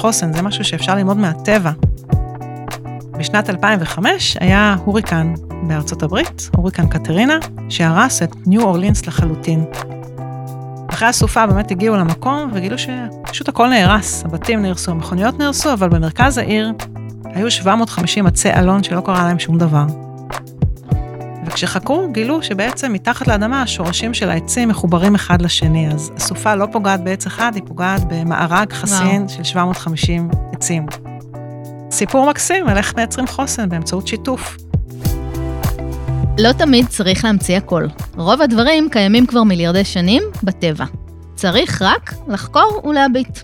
חוסן, זה משהו שאפשר ללמוד מהטבע. בשנת 2005 היה הוריקן בארצות הברית, הוריקן קטרינה, שהרס את ניו אורלינס לחלוטין. אחרי הסופה באמת הגיעו למקום וגילו שפשוט הכל נהרס, הבתים נהרסו, המכוניות נהרסו, אבל במרכז העיר היו 750 עצי אלון שלא קרה להם שום דבר. וכשחקרו, גילו שבעצם מתחת לאדמה השורשים של העצים מחוברים אחד לשני, אז הסופה לא פוגעת בעץ אחד, היא פוגעת במארג חסין וואו. של 750 עצים. סיפור מקסים על איך מייצרים חוסן באמצעות שיתוף. לא תמיד צריך להמציא הכל. רוב הדברים קיימים כבר מיליארדי שנים בטבע. צריך רק לחקור ולהביט.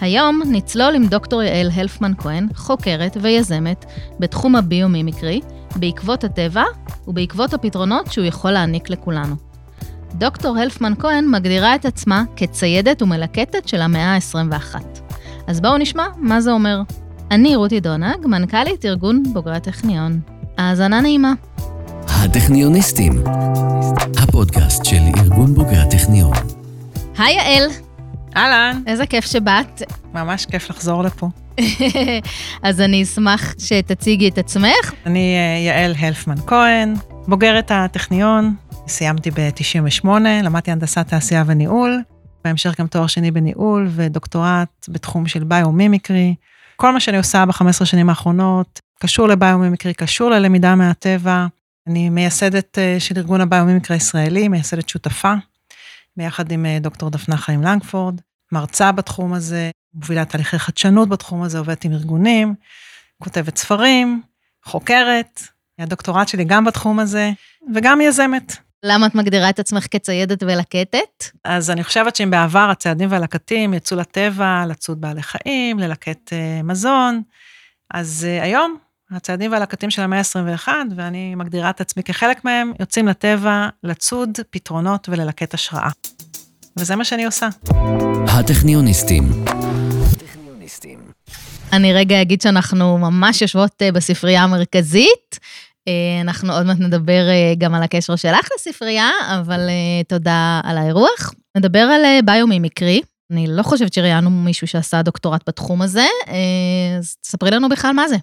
היום נצלול עם דוקטור יעל הלפמן כהן, חוקרת ויזמת בתחום הביומימיקרי, בעקבות הטבע ובעקבות הפתרונות שהוא יכול להעניק לכולנו. דוקטור הלפמן כהן מגדירה את עצמה כציידת ומלקטת של המאה ה-21. אז בואו נשמע מה זה אומר. אני רותי דונג, מנכ"לית ארגון בוגרי הטכניון. האזנה נעימה. הטכניוניסטים, הפודקאסט של ארגון בוגרי הטכניון. היי יעל. אהלן. איזה כיף שבאת. ממש כיף לחזור לפה. אז אני אשמח שתציגי את עצמך. אני אה, יעל הלפמן כהן, בוגרת הטכניון, סיימתי ב-98, למדתי הנדסת תעשייה וניהול, בהמשך גם תואר שני בניהול ודוקטורט בתחום של ביומימיקרי. כל מה שאני עושה ב-15 שנים האחרונות קשור לביומימיקרי, קשור ללמידה מהטבע. אני מייסדת אה, של ארגון הביומימיקרי הישראלי, מייסדת שותפה, ביחד עם אה, דוקטור דפנה חיים לנגפורד, מרצה בתחום הזה, מובילה תהליכי חדשנות בתחום הזה, עובדת עם ארגונים, כותבת ספרים, חוקרת, הדוקטורט שלי גם בתחום הזה, וגם יזמת. למה את מגדירה את עצמך כציידת ולקטת? אז אני חושבת שאם בעבר הציידים והלקטים יצאו לטבע, לצוד בעלי חיים, ללקט uh, מזון, אז uh, היום הציידים והלקטים של המאה ה-21, ואני מגדירה את עצמי כחלק מהם, יוצאים לטבע לצוד פתרונות וללקט השראה. וזה מה שאני עושה. הטכניוניסטים. אני רגע אגיד שאנחנו ממש יושבות אה, בספרייה המרכזית. אה, אנחנו עוד מעט נדבר אה, גם על הקשר שלך לספרייה, אבל תודה על האירוח. נדבר על ביומימיקרי. אני לא חושבת שראיינו מישהו שעשה דוקטורט בתחום הזה, אז תספרי לנו בכלל מה זה.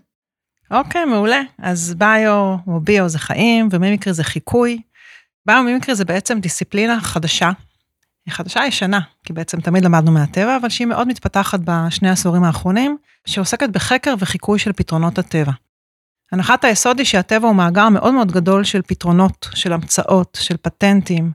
אוקיי, okay, מעולה. אז ביו, או ביו זה חיים, ומימיקרי זה חיקוי. ביומימיקרי זה בעצם דיסציפלינה חדשה היא חדשה ישנה, כי בעצם תמיד למדנו מהטבע, אבל שהיא מאוד מתפתחת בשני העשורים האחרונים, שעוסקת בחקר וחיקוי של פתרונות הטבע. הנחת היסוד היא שהטבע הוא מאגר מאוד מאוד גדול של פתרונות, של המצאות, של פטנטים,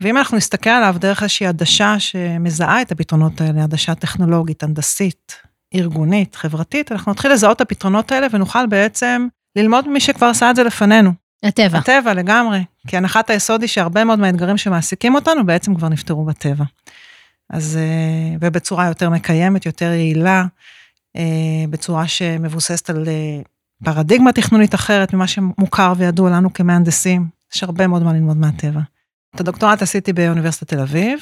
ואם אנחנו נסתכל עליו דרך איזושהי עדשה שמזהה את הפתרונות האלה, עדשה טכנולוגית, הנדסית, ארגונית, חברתית, אנחנו נתחיל לזהות את הפתרונות האלה ונוכל בעצם ללמוד ממי שכבר עשה את זה לפנינו. הטבע. הטבע לגמרי, כי הנחת היסוד היא שהרבה מאוד מהאתגרים שמעסיקים אותנו בעצם כבר נפתרו בטבע. אז, אה, ובצורה יותר מקיימת, יותר יעילה, אה, בצורה שמבוססת על אה, פרדיגמה תכנונית אחרת ממה שמוכר וידוע לנו כמהנדסים. יש הרבה מאוד מה ללמוד מהטבע. את הדוקטורט עשיתי באוניברסיטת תל אביב.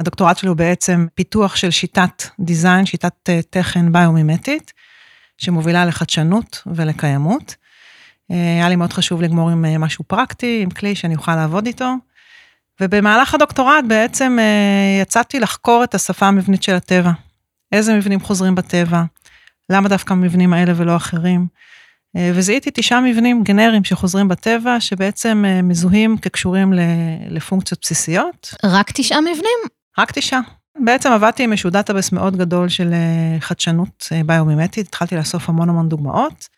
הדוקטורט שלי הוא בעצם פיתוח של שיטת דיזיין, שיטת תכן ביומימטית, שמובילה לחדשנות ולקיימות. היה לי מאוד חשוב לגמור עם אה, משהו פרקטי, עם כלי שאני אוכל לעבוד איתו. ובמהלך הדוקטורט בעצם אה, יצאתי לחקור את השפה המבנית של הטבע. איזה מבנים חוזרים בטבע, למה דווקא המבנים האלה ולא אחרים. אה, וזיהיתי תשעה מבנים גנריים שחוזרים בטבע, שבעצם מזוהים כקשורים לפונקציות בסיסיות. רק תשעה מבנים? רק תשעה. בעצם עבדתי עם איזשהו database מאוד גדול של חדשנות ביומימטית, התחלתי לאסוף המון המון דוגמאות.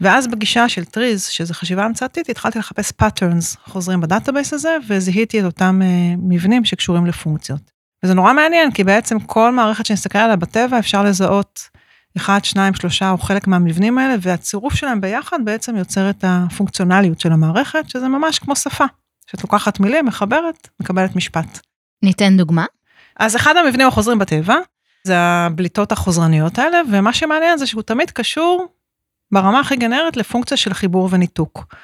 ואז בגישה של TRIZ, שזה חשיבה המצאתית, התחלתי לחפש patterns חוזרים ב database הזה, וזיהיתי את אותם אה, מבנים שקשורים לפונקציות. וזה נורא מעניין, כי בעצם כל מערכת שנסתכל עליה בטבע, אפשר לזהות אחד, שניים, שלושה או חלק מהמבנים האלה, והצירוף שלהם ביחד בעצם יוצר את הפונקציונליות של המערכת, שזה ממש כמו שפה. שאת לוקחת מילים, מחברת, מקבלת משפט. ניתן דוגמה? אז אחד המבנים החוזרים בטבע, זה הבליטות החוזרניות האלה, ומה שמעניין זה שהוא תמיד קשור ברמה הכי גנרית לפונקציה של חיבור וניתוק.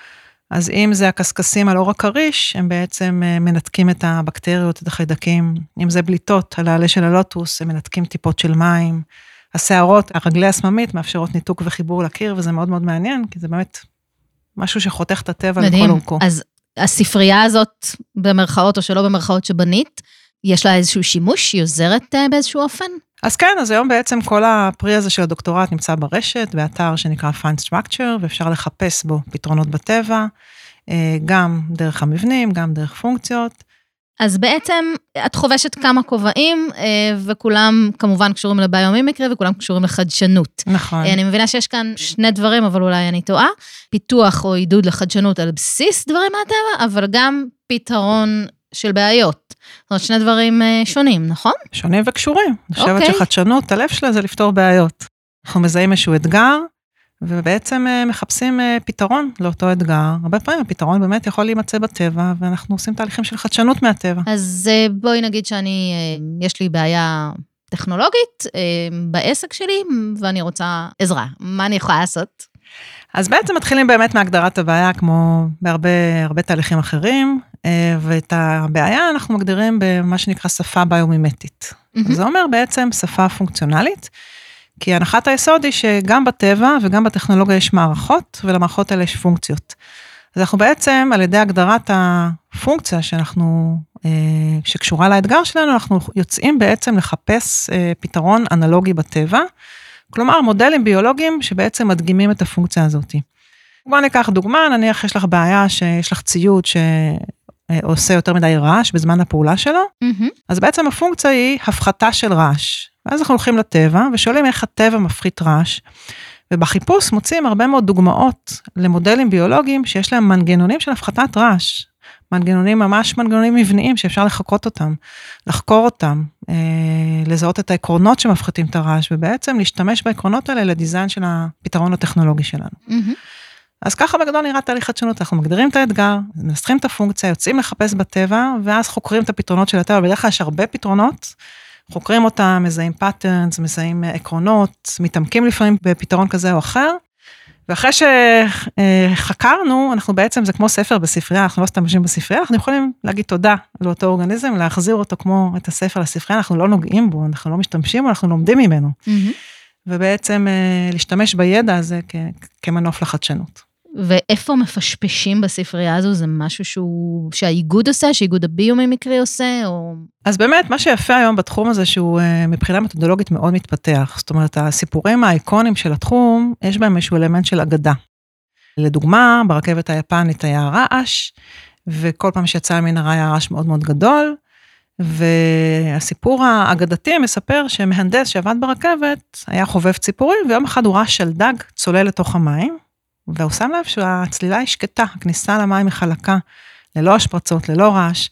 אז אם זה הקשקשים על אור הכריש, הם בעצם אה, מנתקים את הבקטריות, את החיידקים. אם זה בליטות על העלה של הלוטוס, הם מנתקים טיפות של מים. השערות, הרגלי הסממית, מאפשרות ניתוק וחיבור לקיר, וזה מאוד מאוד מעניין, כי זה באמת משהו שחותך את הטבע לכל אורכו. אז הספרייה הזאת, במרכאות או שלא במרכאות שבנית, יש לה איזשהו שימוש? היא עוזרת אה, באיזשהו אופן? אז כן, אז היום בעצם כל הפרי הזה של הדוקטורט נמצא ברשת, באתר שנקרא Fine Structure, ואפשר לחפש בו פתרונות בטבע, אה, גם דרך המבנים, גם דרך פונקציות. אז בעצם את חובשת כמה כובעים, אה, וכולם כמובן קשורים לביומימיקרי וכולם קשורים לחדשנות. נכון. אני מבינה שיש כאן שני דברים, אבל אולי אני טועה. פיתוח או עידוד לחדשנות על בסיס דברים מהטבע, אבל גם פתרון של בעיות. זאת אומרת, שני דברים אה, שונים, נכון? שונים וקשורים. אני חושבת אוקיי. שחדשנות, הלב שלה זה לפתור בעיות. אנחנו מזהים איזשהו אתגר, ובעצם אה, מחפשים אה, פתרון לאותו אתגר. הרבה פעמים הפתרון באמת יכול להימצא בטבע, ואנחנו עושים תהליכים של חדשנות מהטבע. אז אה, בואי נגיד שאני, יש לי בעיה טכנולוגית בעסק שלי, ואני רוצה עזרה. מה אני יכולה לעשות? אז בעצם מתחילים באמת מהגדרת הבעיה, כמו בהרבה הרבה תהליכים אחרים, ואת הבעיה אנחנו מגדירים במה שנקרא שפה ביומימטית. מהמם. זה אומר בעצם שפה פונקציונלית, כי הנחת היסוד היא שגם בטבע וגם בטכנולוגיה יש מערכות, ולמערכות האלה יש פונקציות. אז אנחנו בעצם, על ידי הגדרת הפונקציה שאנחנו, אה, שקשורה לאתגר שלנו, אנחנו יוצאים בעצם לחפש אה, פתרון אנלוגי בטבע, כלומר מודלים ביולוגיים שבעצם מדגימים את הפונקציה הזאת. בואו ניקח דוגמה, נניח יש לך בעיה שיש לך ציוד שעושה יותר מדי רעש בזמן הפעולה שלו, מהמם. אז בעצם הפונקציה היא הפחתה של רעש. ואז אנחנו הולכים לטבע ושואלים איך הטבע מפחית רעש. ובחיפוש מוצאים הרבה מאוד דוגמאות למודלים ביולוגיים שיש להם מנגנונים של הפחתת רעש. מנגנונים ממש מנגנונים מבניים שאפשר לחקות אותם, לחקור אותם, אה, לזהות את העקרונות שמפחיתים את הרעש, ובעצם להשתמש בעקרונות האלה לדיזיין של הפתרון הטכנולוגי שלנו. מהמם. אז ככה בגדול נראה תהליך חדשנות, אנחנו מגדירים את האתגר, מנסחים את הפונקציה, יוצאים לחפש בטבע, ואז חוקרים את הפתרונות של הטבע, בדרך כלל יש הרבה פתרונות, חוקרים אותם, מזהים patterns, מזהים אה, עקרונות, מתעמקים לפעמים בפתרון כזה או אחר, ואחרי שחקרנו, אנחנו בעצם, זה כמו ספר בספרייה, אנחנו לא סתם יושבים בספרייה, אנחנו יכולים להגיד תודה לאותו אורגניזם, להחזיר אותו כמו את הספר לספרייה, אנחנו לא נוגעים בו, אנחנו לא משתמשים בו, אנחנו לומדים ממנו, מהמם. ובעצם אה, להשתמש בידע הזה כ- כמנוף לחדשנות. ואיפה מפשפשים בספרייה הזו? זה משהו שהוא, שהאיגוד עושה, שאיגוד ה biomimicry עושה, או... אז באמת, מה שיפה היום בתחום הזה, שהוא אה, מבחינה מתודולוגית מאוד מתפתח. זאת אומרת, הסיפורים האיקונים של התחום, יש בהם איזשהו אלמנט של אגדה. לדוגמה, ברכבת היפנית היה רעש, וכל פעם שיצא ממנהרה היה רעש מאוד מאוד גדול, והסיפור האגדתי מספר שמהנדס שעבד ברכבת היה חובב ציפורים, ויום אחד הוא ראה שלדג צולל לתוך המים, והוא שם לב שהצלילה היא שקטה, הכניסה למים היא חלקה, ללא השפרצות, ללא רעש.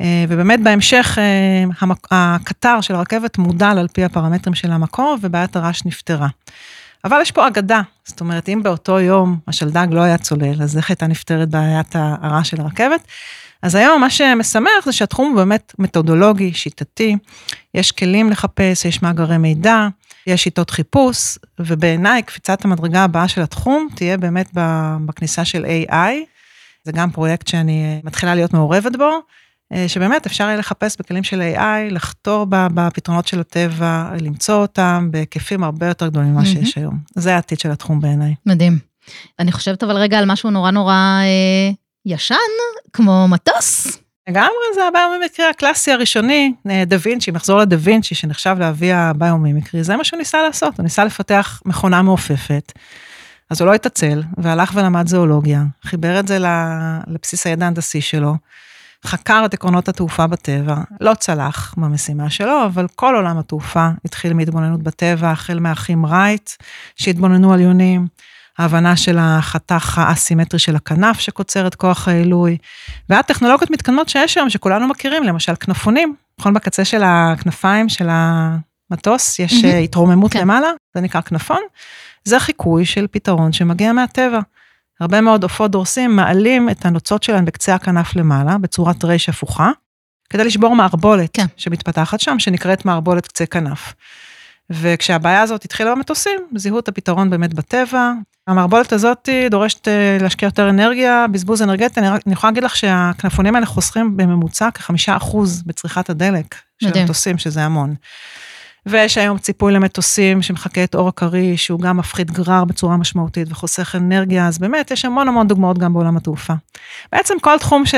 אה, ובאמת בהמשך אה, הקטר של הרכבת מודל על פי הפרמטרים של המקור, ובעיית הרעש נפתרה. אבל יש פה אגדה, זאת אומרת, אם באותו יום השלדג לא היה צולל, אז איך הייתה נפתרת בעיית הרעש של הרכבת? אז היום מה שמשמח זה שהתחום הוא באמת מתודולוגי, שיטתי, יש כלים לחפש, יש מאגרי מידע, יש שיטות חיפוש, ובעיניי קפיצת המדרגה הבאה של התחום תהיה באמת בכניסה של AI. זה גם פרויקט שאני אה, מתחילה להיות מעורבת בו, אה, שבאמת אפשר יהיה לחפש בכלים של AI, לחתור בפתרונות של הטבע, למצוא אותם בהיקפים הרבה יותר גדולים ממה. שיש היום. זה העתיד של התחום בעיניי. מדהים. אני חושבת אבל רגע על משהו נורא נורא אה, ישן, כמו מטוס. לגמרי, זה הביומימיקרי הקלאסי הראשוני, אה, דה וינצ'י, נחזור לדה וינצ'י, שנחשב לאבי הביומימיקרי, זה מה שהוא ניסה לעשות, הוא ניסה לפתח מכונה מעופפת. אז הוא לא התעצל, והלך ולמד זואולוגיה, חיבר את זה לבסיס הידע ההנדסי שלו, חקר את עקרונות התעופה בטבע, לא צלח במשימה שלו, אבל כל עולם התעופה התחיל מהתבוננות בטבע, החל מהאחים רייט, שהתבוננו על יונים, ההבנה של החתך האסימטרי של הכנף שקוצר את כוח העילוי, ועד טכנולוגיות מתקדמות שיש היום, שכולנו מכירים, למשל כנפונים, נכון בקצה של הכנפיים של המטוס, יש. אה, התרוממות כן. למעלה, זה נקרא כנפון, זה חיקוי של פתרון שמגיע מהטבע. הרבה מאוד עופות דורסים מעלים את הנוצות שלהם בקצה הכנף למעלה, בצורת רייש הפוכה, כדי לשבור מערבולת כן. שמתפתחת שם, שנקראת מערבולת קצה כנף. וכשהבעיה הזאת התחילה במטוסים, זיהו את הפתרון באמת בטבע. המערבולת הזאת דורשת אה, להשקיע יותר אנרגיה, בזבוז אנרגטי, אני, אני יכולה להגיד לך שהכנפונים האלה חוסכים בממוצע כחמישה אחוז בצריכת הדלק של מדהים. המטוסים, שזה המון. ויש היום ציפוי למטוסים שמחקה את אור הכריש, שהוא גם מפחית גרר בצורה משמעותית וחוסך אנרגיה, אז באמת יש המון המון דוגמאות גם בעולם התעופה. בעצם כל תחום ש...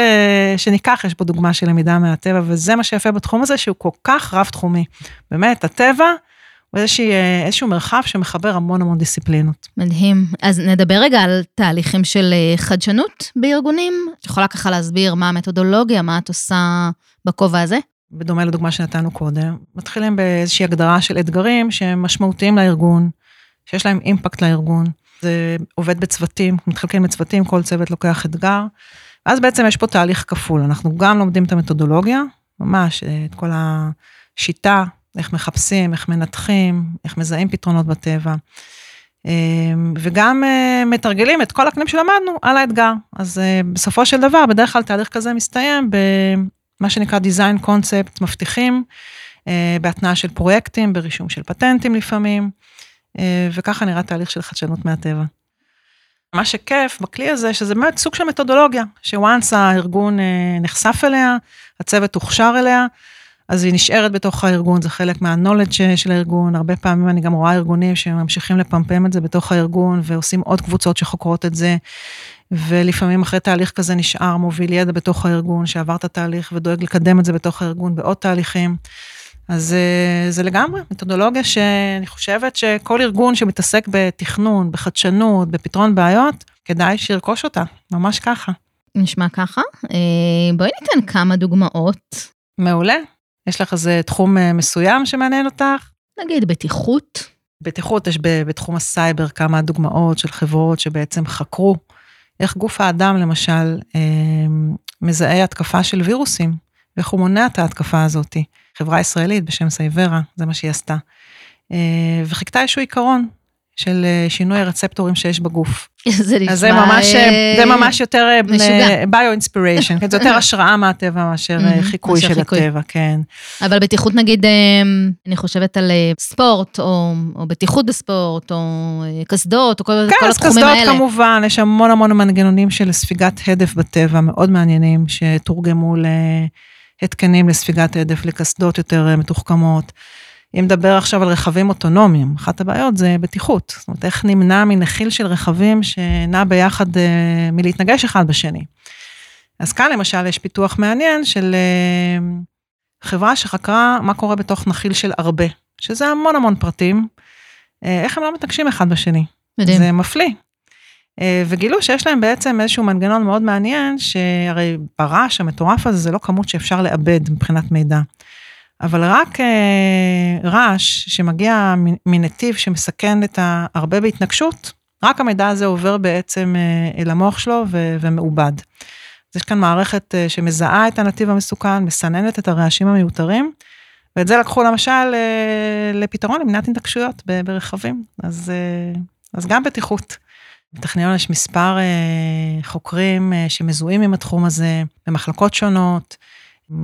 שניקח, יש בו דוגמה של למידה מהטבע, וזה מה שיפה בתחום הזה, שהוא כל כך רב-תחומי. באמת, הטבע הוא איזושהי, איזשהו מרחב שמחבר המון המון דיסציפלינות. מדהים. אז נדבר רגע על תהליכים של אה, חדשנות בארגונים. את יכולה ככה להסביר מה המתודולוגיה, מה את עושה בכובע הזה? בדומה לדוגמה שנתנו קודם, מתחילים באיזושהי הגדרה של אתגרים שהם משמעותיים לארגון, שיש להם אימפקט לארגון. זה עובד בצוותים, מתחלקים בצוותים, כל צוות לוקח אתגר. ואז בעצם יש פה תהליך כפול, אנחנו גם לומדים את המתודולוגיה, ממש, את כל השיטה, איך מחפשים, איך מנתחים, איך מזהים פתרונות בטבע. וגם אה, מתרגלים את כל הקנים שלמדנו על האתגר. אז אה, בסופו של דבר, בדרך כלל תהליך כזה מסתיים מה שנקרא design concept, מבטיחים, אה, בהתנעה של פרויקטים, ברישום של פטנטים לפעמים, וככה נראה תהליך של חדשנות מהטבע. מה שכיף בכלי הזה, שזה באמת סוג של מתודולוגיה, שוואנס הארגון נחשף אליה, הצוות הוכשר אליה, אז היא נשארת בתוך הארגון, זה חלק מהנולד של הארגון, הרבה פעמים אני גם רואה ארגונים שממשיכים לפמפם את זה בתוך הארגון, ועושים עוד קבוצות שחוקרות את זה, ולפעמים אחרי תהליך כזה נשאר מוביל ידע בתוך הארגון, שעבר את התהליך ודואג לקדם את זה בתוך הארגון בעוד תהליכים. אז אה, זה לגמרי מתודולוגיה שאני חושבת שכל ארגון שמתעסק בתכנון, בחדשנות, בפתרון בעיות, כדאי שירכוש אותה, ממש ככה. נשמע ככה. אה, בואי ניתן כמה דוגמאות. מעולה. יש לך איזה תחום אה, מסוים שמעניין אותך? נגיד בטיחות. בטיחות, יש בתחום הסייבר כמה דוגמאות של חברות שבעצם חקרו איך גוף האדם, למשל, אה, מזהה התקפה של וירוסים, ואיך הוא מונע את ההתקפה הזאת. חברה ישראלית בשם Cyabra, זה מה שהיא עשתה. אה, וחיקתה איזשהו עיקרון של אה, שינוי הרצפטורים שיש בגוף. זה נשמע... זה ממש, זה ממש יותר bio-inspiration, זה יותר השראה מהטבע מאשר חיקוי של הטבע, כן. אבל בטיחות נגיד, אני חושבת על ספורט, או, או בטיחות בספורט, או קסדות, או כל, כן, כל התחומים האלה. כן, אז קסדות כמובן, יש המון המון מנגנונים של ספיגת הדף בטבע, מאוד מעניינים, שתורגמו להתקנים לספיגת הדף, לקסדות יותר מתוחכמות. אם נדבר עכשיו על רכבים אוטונומיים, אחת הבעיות זה בטיחות. זאת אומרת, איך נמנע מנחיל של רכבים שנע ביחד אה, מלהתנגש אחד בשני. אז כאן למשל יש פיתוח מעניין של אה, חברה שחקרה מה קורה בתוך נחיל של הרבה, שזה המון המון פרטים, אה, איך הם לא מתנגשים אחד בשני. מדהים. זה מפליא. וגילו שיש להם בעצם איזשהו מנגנון מאוד מעניין, שהרי ברעש המטורף הזה זה לא כמות שאפשר לאבד מבחינת מידע. אבל רק אה, רעש שמגיע מנתיב שמסכן את ההרבה בהתנגשות, רק המידע הזה עובר בעצם אה, אל המוח שלו ו- ומעובד. אז יש כאן מערכת אה, שמזהה את הנתיב המסוכן, מסננת את הרעשים המיותרים, ואת זה לקחו למשל אה, לפתרון למניעת התנגשויות ברכבים, אז, אה, אז גם בטיחות. בטכניון יש מספר אה, חוקרים אה, שמזוהים עם התחום הזה, במחלקות שונות.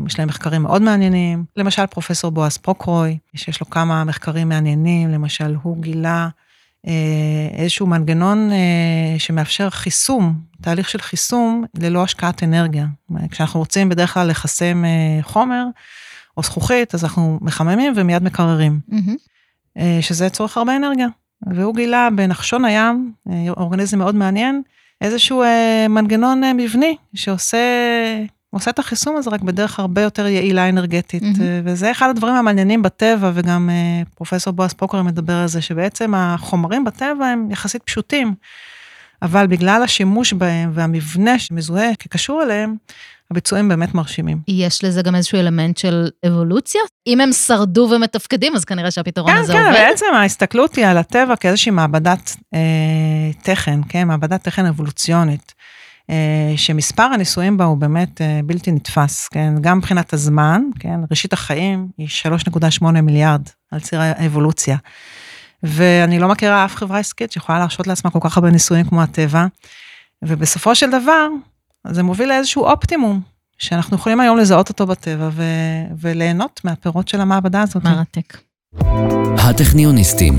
יש להם מחקרים מאוד מעניינים. למשל, פרופסור בועז פרוקרוי, שיש לו כמה מחקרים מעניינים, למשל, הוא גילה אה, איזשהו מנגנון אה, שמאפשר חיסום, תהליך של חיסום ללא השקעת אנרגיה. כשאנחנו רוצים בדרך כלל לחסם אה, חומר או זכוכית, אז אנחנו מחממים ומיד מקררים, mm-hmm. שזה צורך הרבה אנרגיה. והוא גילה בנחשון הים, אורגניזם מאוד מעניין, איזשהו מנגנון מבני שעושה עושה את החיסום הזה רק בדרך הרבה יותר יעילה אנרגטית. Mm-hmm. וזה אחד הדברים המעניינים בטבע, וגם אה, פרופסור בועז פוקר מדבר על זה, שבעצם החומרים בטבע הם יחסית פשוטים, אבל בגלל השימוש בהם והמבנה שמזוהה כקשור אליהם, הביצועים באמת מרשימים. יש לזה גם איזשהו אלמנט של אבולוציה? אם הם שרדו ומתפקדים, אז כנראה שהפתרון כן, הזה כן, עובד. כן, בעצם ההסתכלות היא על הטבע כאיזושהי מעבדת אה, תכן, כן, מעבדת תכן אבולוציונית. אה, שמספר הניסויים בה הוא באמת אה, בלתי נתפס, כן? גם מבחינת הזמן, כן? ראשית החיים היא 3.8 מיליארד על ציר האבולוציה. ואני לא מכירה אף חברה עסקית שיכולה להרשות לעצמה כל כך הרבה ניסויים כמו הטבע. ובסופו של דבר, זה מוביל לאיזשהו אופטימום, שאנחנו יכולים היום לזהות אותו בטבע ו- וליהנות מהפירות של המעבדה הזאת. מרתק. הטכניוניסטים.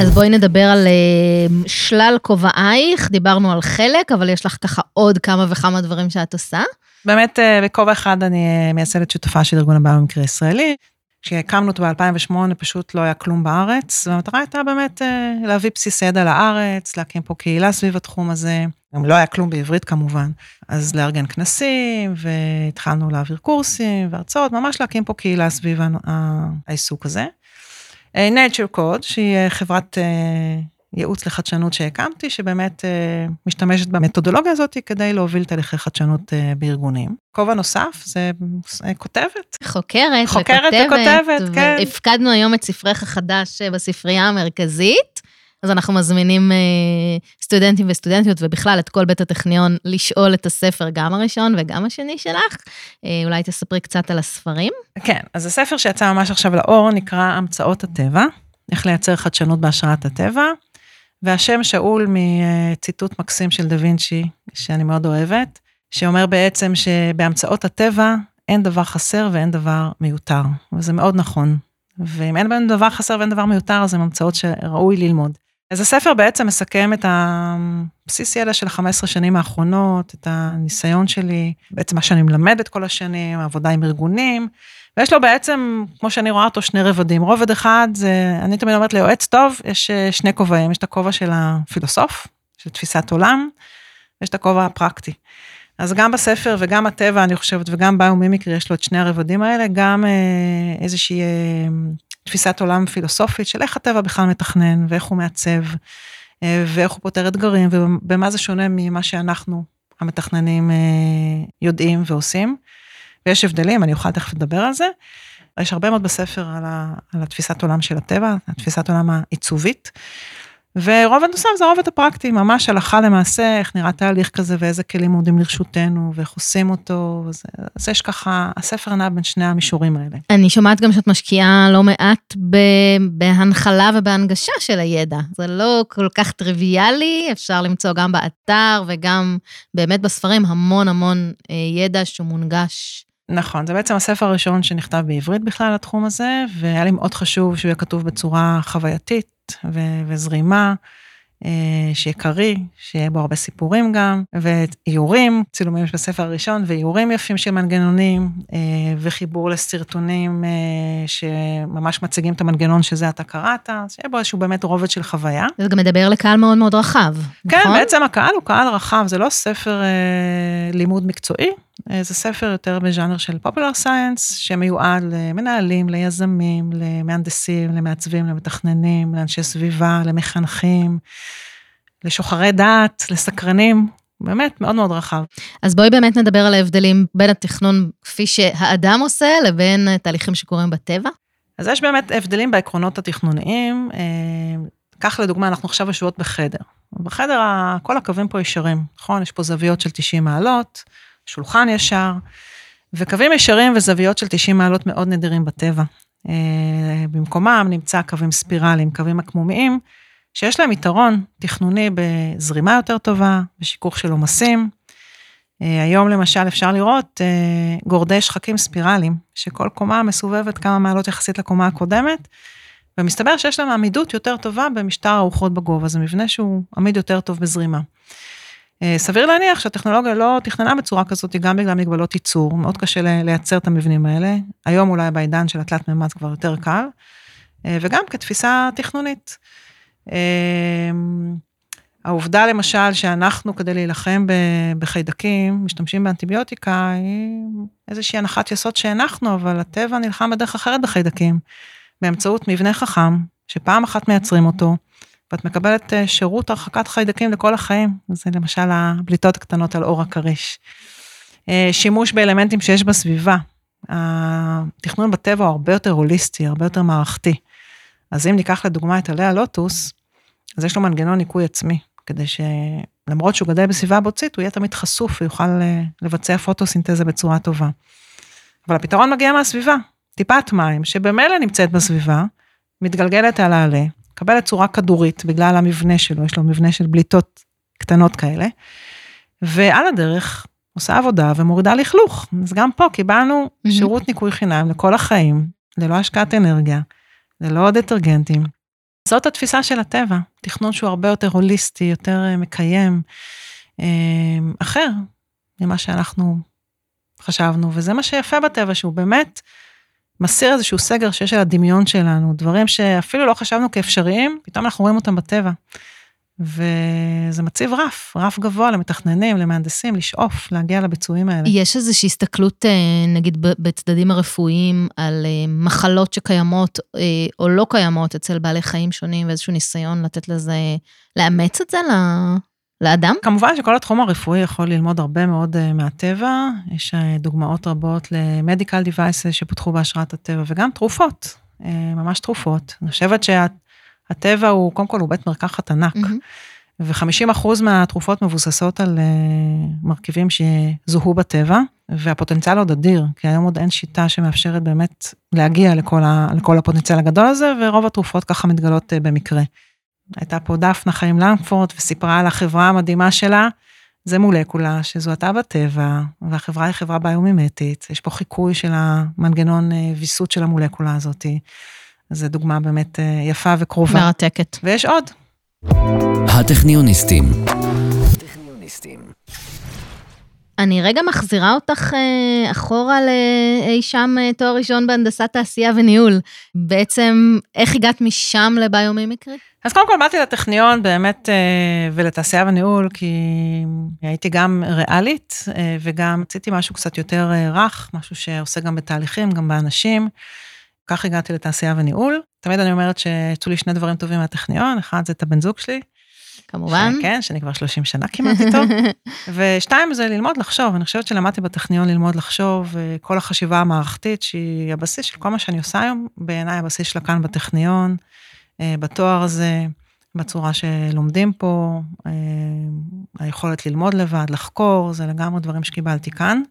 אז בואי נדבר על uh, שלל כובעייך, דיברנו על חלק, אבל יש לך ככה עוד כמה וכמה דברים שאת עושה. באמת, uh, בכובע אחד אני uh, מייסדת שותפה של ארגון הבא במקרה הישראלי. כשהקמנו אותו ב-2008 פשוט לא היה כלום בארץ, והמטרה הייתה באמת אה, להביא בסיס ידע לארץ, להקים פה קהילה סביב התחום הזה. גם לא היה כלום בעברית כמובן, אז לארגן כנסים, והתחלנו להעביר קורסים והרצאות, ממש להקים פה קהילה סביב העיסוק הזה. אה, nature Code, שהיא אה, חברת ייעוץ לחדשנות שהקמתי, שבאמת אה, משתמשת במתודולוגיה הזאת כדי להוביל תהליכי חדשנות אה, בארגונים. כובע נוסף זה אה, כותבת. חוקרת, חוקרת וכותבת, כן. והפקדנו היום את ספרך החדש בספרייה המרכזית. אז אנחנו מזמינים סטודנטים וסטודנטיות, ובכלל את כל בית הטכניון, לשאול את הספר, גם הראשון וגם השני שלך. אולי תספרי קצת על הספרים. כן, אז הספר שיצא ממש עכשיו לאור נקרא המצאות הטבע, איך לייצר חדשנות בהשראת הטבע. והשם שאול מציטוט מקסים של דה וינצ'י, שאני מאוד אוהבת, שאומר בעצם שבהמצאות הטבע אין דבר חסר ואין דבר מיותר, וזה מאוד נכון. ואם אין בהם דבר חסר ואין דבר מיותר, אז הן המצאות שראוי ללמוד. אז הספר בעצם מסכם את הבסיס ידע של 15 שנים האחרונות, את הניסיון שלי, בעצם מה שאני מלמדת כל השנים, העבודה עם ארגונים, ויש לו בעצם, כמו שאני רואה אותו, שני רבדים. רובד אחד זה, אני תמיד אומרת ליועץ טוב, יש אה, שני כובעים, יש את הכובע של הפילוסוף, של תפיסת עולם, ויש את הכובע הפרקטי. אז גם בספר וגם הטבע, אני חושבת, וגם ביומימיקרי, יש לו את שני הרבדים האלה, גם אה, איזושהי אה, תפיסת עולם פילוסופית של איך הטבע בכלל מתכנן, ואיך הוא מעצב, אה, ואיך הוא פותר אתגרים, ובמה זה שונה ממה שאנחנו, המתכננים, אה, יודעים ועושים. ויש הבדלים, אני אוכל תכף לדבר על זה. יש הרבה מאוד בספר על, ה, על התפיסת עולם של הטבע, התפיסת עולם העיצובית. ורובד נוסף זה הרובד הפרקטי, ממש הלכה למעשה, איך נראה תהליך כזה ואיזה כלים עומדים לרשותנו ואיך עושים אותו. אז, אז יש ככה, הספר נע בין שני המישורים האלה. אני שומעת גם שאת משקיעה לא מעט ב, בהנחלה ובהנגשה של הידע. זה לא כל כך טריוויאלי, אפשר למצוא גם באתר וגם באמת בספרים המון המון אה, ידע שהוא מונגש נכון, זה בעצם הספר הראשון שנכתב בעברית בכלל לתחום הזה, והיה לי מאוד חשוב שהוא יהיה כתוב בצורה חווייתית ו- וזרימה, אה, שיהיה קריא, שיהיה בו הרבה סיפורים גם, ואיורים, צילומים בספר הראשון, ואיורים יפים של מנגנונים, אה, וחיבור לסרטונים אה, שממש מציגים את המנגנון שזה אתה קראת, שיהיה בו איזשהו באמת רובד של חוויה. זה גם מדבר לקהל מאוד מאוד רחב, כן, נכון? כן, בעצם הקהל הוא קהל רחב, זה לא ספר לימוד מקצועי, זה ספר יותר בז'אנר של פופולר סיינס, שמיועד למנהלים, ליזמים, למהנדסים, למעצבים, למתכננים, לאנשי סביבה, למחנכים, לשוחרי דעת, לסקרנים, באמת מאוד מאוד רחב. אז בואי באמת נדבר על ההבדלים בין התכנון כפי שהאדם עושה, לבין תהליכים שקורים בטבע. אז יש באמת הבדלים בעקרונות התכנוניים. כך אה, לדוגמה, אנחנו עכשיו ישובות בחדר. בחדר כל הקווים פה ישרים, נכון? יש פה זוויות של 90 מעלות. שולחן ישר, וקווים ישרים וזוויות של 90 מעלות מאוד נדירים בטבע. אה, במקומם נמצא קווים ספירליים, קווים עקמומיים, שיש להם יתרון תכנוני בזרימה יותר טובה, בשיכוך של עומסים. אה, היום למשל אפשר לראות אה, גורדי שחקים ספירליים, שכל קומה מסובבת כמה מעלות יחסית לקומה הקודמת, ומסתבר שיש להם עמידות יותר טובה במשטר הרוחות בגובה, זה מבנה שהוא עמיד יותר טוב בזרימה. אה, סביר להניח שהטכנולוגיה לא תכננה בצורה כזאת, גם בגלל מגבלות ייצור, מאוד קשה לייצר את המבנים האלה. היום אולי בעידן של התלת מימד כבר יותר קל, אה, וגם כתפיסה תכנונית. אה, העובדה למשל שאנחנו כדי להילחם בחיידקים משתמשים באנטיביוטיקה היא איזושהי הנחת יסוד שהנחנו, אבל הטבע נלחם בדרך אחרת בחיידקים, באמצעות מבנה חכם, שפעם אחת מייצרים אותו, ואת מקבלת אה, שירות הרחקת חיידקים לכל החיים, זה למשל הבליטות הקטנות על אור הכריש. אה, שימוש באלמנטים שיש בסביבה, התכנון בטבע הוא הרבה יותר הוליסטי, הרבה יותר מערכתי. אז אם ניקח לדוגמה את עלי הלוטוס, אז יש לו מנגנון ניקוי עצמי, כדי שלמרות שהוא גדל בסביבה בוצית, הוא יהיה תמיד חשוף ויוכל אה, לבצע פוטוסינתזה בצורה טובה. אבל הפתרון מגיע מהסביבה, טיפת מים שבמילא נמצאת בסביבה, מתגלגלת על העלה, מקבלת צורה כדורית בגלל המבנה שלו, יש לו מבנה של בליטות קטנות כאלה, ועל הדרך עושה עבודה ומורידה לכלוך. אז גם פה קיבלנו. שירות ניקוי חינם לכל החיים, ללא השקעת אנרגיה, ללא דטרגנטים. זאת התפיסה של הטבע, תכנון שהוא הרבה יותר הוליסטי, יותר אה, מקיים, אה, אחר ממה שאנחנו חשבנו, וזה מה שיפה בטבע, שהוא באמת מסיר איזשהו סגר שיש על הדמיון שלנו, דברים שאפילו לא חשבנו כאפשריים, פתאום אנחנו רואים אותם בטבע. וזה מציב רף, רף גבוה למתכננים, למהנדסים, לשאוף, להגיע לביצועים האלה. יש איזושהי הסתכלות, אה, נגיד, בצדדים הרפואיים, על אה, מחלות שקיימות אה, או לא קיימות אצל בעלי חיים שונים, ואיזשהו ניסיון לתת לזה, לאמץ את זה לאדם? כמובן שכל התחום הרפואי יכול ללמוד הרבה מאוד מהטבע, יש דוגמאות רבות למדיקל דיווייסס שפותחו בהשראת הטבע, וגם תרופות, ממש תרופות. אני חושבת שה... הטבע הוא, קודם כל, הוא בית מרקחת ענק. Mm-hmm. ו-50% מהתרופות מבוססות על מרכיבים שזוהו בטבע, והפוטנציאל עוד אדיר, כי היום עוד אין שיטה שמאפשרת באמת להגיע לכל, ה, לכל הפוטנציאל הגדול הזה, ורוב התרופות ככה מתגלות במקרה. הייתה פה דפנה חיים לנקפורט וסיפרה על החברה המדהימה שלה, זה מולקולה שזוהתה בטבע, והחברה היא חברה ביומימטית, יש פה חיקוי של המנגנון uh, ויסות של המולקולה הזאתי. זו דוגמה באמת אה, יפה וקרובה. מרתקת. ויש עוד. הטכניוניסטים. אני רגע מחזירה אותך אה, אחורה לאי שם אה, תואר ראשון בהנדסת תעשייה וניהול. בעצם, איך הגעת משם לביומימיקרי? אז קודם כל באתי לטכניון באמת ולתעשייה וניהול, כי הייתי גם ריאלית וגם רציתי משהו קצת יותר רך, משהו שעושה גם בתהליכים, גם באנשים. כך הגעתי לתעשייה וניהול. תמיד אני אומרת שיצאו לי שני דברים טובים מהטכניון, אחד זה את הבן זוג שלי. כמובן. כן, שאני כבר 30 שנה כמעט איתו. ושתיים זה ללמוד לחשוב, אני חושבת שלמדתי בטכניון ללמוד לחשוב, כל החשיבה המערכתית שהיא הבסיס של כל מה שאני עושה היום, בעיניי הבסיס שלה כאן בטכניון, אה, בתואר הזה, בצורה שלומדים פה, אה, היכולת ללמוד לבד, לחקור, זה לגמרי דברים שקיבלתי כאן.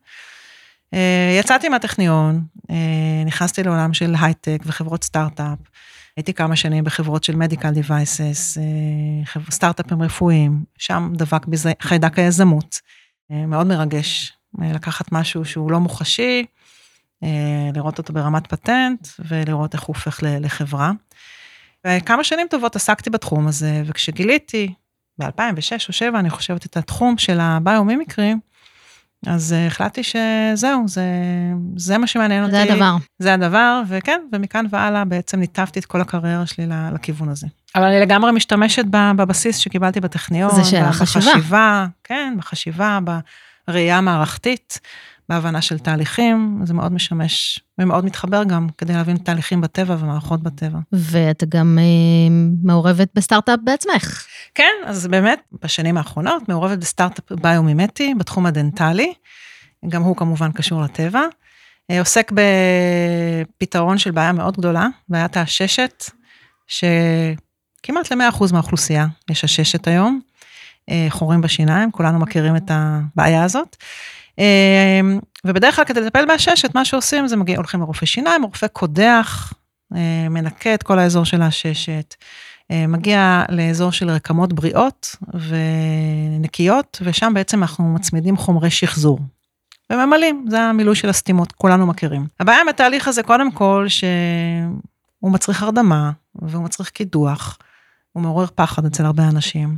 אה, יצאתי מהטכניון, אה, נכנסתי לעולם של הייטק וחברות סטארט-אפ. הייתי כמה שנים בחברות של מדיקל דיווייסס, אה, סטארט-אפים רפואיים, שם דבק בזה חיידק היזמות. מאוד מרגש לקחת משהו שהוא לא מוחשי, לראות אותו ברמת פטנט ולראות איך הוא הופך לחברה. וכמה שנים טובות עסקתי בתחום הזה, וכשגיליתי, ב-2006 או 2007, אני חושבת, את התחום של הביומימיקרים, אז uh, החלטתי שזהו, זה, זה מה שמעניין אותי. זה הדבר. זה הדבר, וכן, ומכאן והלאה בעצם ניתבתי את כל הקריירה שלי לכיוון הזה. אבל אני לגמרי משתמשת בבסיס שקיבלתי בטכניון. זה של החשיבה. בחשיבה, כן, בחשיבה, בראייה המערכתית, בהבנה של תהליכים, זה מאוד משמש ומאוד מתחבר גם כדי להבין תהליכים בטבע ומערכות בטבע. ואת גם אה, מעורבת בסטארט-אפ בעצמך. כן, אז באמת, בשנים האחרונות מעורבת בסטארט-אפ ביומימטי, בתחום הדנטלי, גם הוא כמובן קשור לטבע. אה, עוסק בפתרון של בעיה מאוד גדולה, בעיית העששת, שכמעט ל-100% מהאוכלוסייה יש עששת היום, חורים בשיניים, כולנו מכירים את הבעיה הזאת. אמ, ובדרך כלל כדי לטפל בעששת, מה שעושים זה מגיעים, הולכים לרופא שיניים, רופא קודח, אה, מנקה את כל האזור של העששת, אה, מגיע לאזור של רקמות בריאות ונקיות, ושם בעצם אנחנו מצמידים חומרי שחזור. וממלאים, זה המילוי של הסתימות, כולנו מכירים. הבעיה עם התהליך הזה, קודם כל, שהוא מצריך הרדמה, והוא מצריך קידוח, הוא מעורר פחד אצל הרבה אנשים.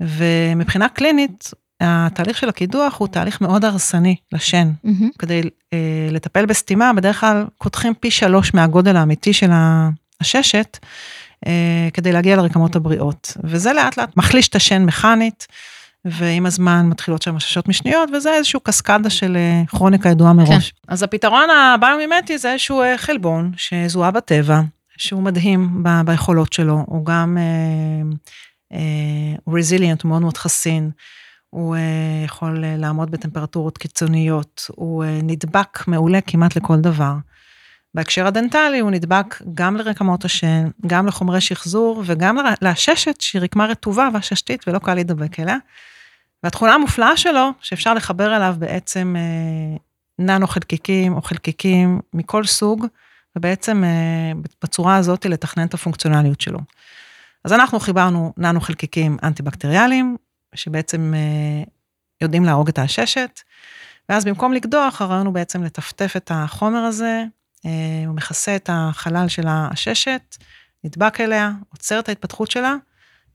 ומבחינה קלינית, התהליך של הקידוח הוא תהליך מאוד הרסני לשן. Mm-hmm. כדי אה, לטפל בסתימה, בדרך כלל קותחים פי שלוש מהגודל האמיתי של העששת, אה, כדי להגיע לרקמות הבריאות. וזה לאט לאט מחליש את השן מכנית, ועם הזמן מתחילות שם עששות משניות, וזה איזשהו קסקדה של אה, כרוניקה ידועה מראש. כן. אז הפתרון הביומימטי זה איזשהו אה, חלבון שזוהה בטבע, שהוא מדהים ב- ביכולות שלו, הוא גם רזיליאנט, אה, אה, הוא מאוד מאוד חסין. הוא uh, יכול uh, לעמוד בטמפרטורות קיצוניות, הוא נדבק מעולה כמעט לכל דבר. בהקשר הדנטלי הוא נדבק גם לרקמות השן, גם לחומרי שחזור וגם לעששת שהיא רקמה רטובה ועששתית ולא קל להידבק אליה. והתכונה המופלאה שלו, שאפשר לחבר אליו בעצם אה, ננו חלקיקים או חלקיקים מכל סוג, ובעצם אה, בצורה הזאת לתכנן את הפונקציונליות שלו. אז אנחנו חיברנו ננו חלקיקים אנטי-בקטריאליים, שבעצם אה, יודעים להרוג את העששת, ואז במקום לקדוח, הרעיון הוא בעצם לטפטף את החומר הזה, אה, הוא מכסה את החלל של העששת, נדבק אליה, עוצר את ההתפתחות שלה,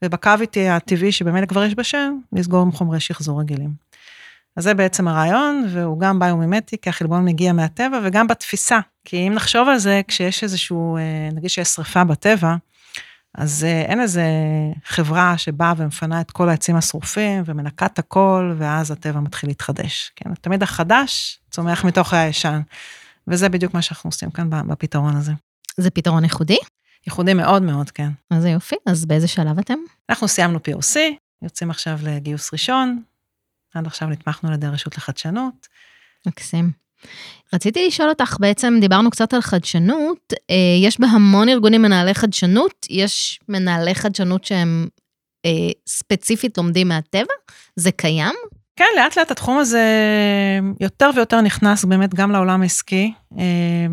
ובקוויטי הטבעי שבאמת כבר יש בשם, לסגור עם חומרי שחזור רגילים. אז זה בעצם הרעיון, והוא גם ביומימטי, כי החלבון מגיע מהטבע, וגם בתפיסה. כי אם נחשוב על זה, כשיש איזשהו, אה, נגיד שיש שריפה בטבע, אז אה, אין איזה חברה שבאה ומפנה את כל העצים השרופים ומנקה את הכל, ואז הטבע מתחיל להתחדש. כן, תמיד החדש צומח מתוך הישן. וזה בדיוק מה שאנחנו עושים כאן בפתרון הזה. זה פתרון ייחודי? ייחודי מאוד מאוד, כן. אז יופי, אז באיזה שלב אתם? אנחנו סיימנו POC, יוצאים עכשיו לגיוס ראשון, עד עכשיו נתמכנו על ידי הרשות לחדשנות. מקסים. רציתי לשאול אותך, בעצם דיברנו קצת על חדשנות, אה, יש בהמון ארגונים מנהלי חדשנות, יש מנהלי חדשנות שהם אה, ספציפית לומדים מהטבע? זה קיים? כן, לאט לאט התחום הזה יותר ויותר נכנס באמת גם לעולם העסקי, אה,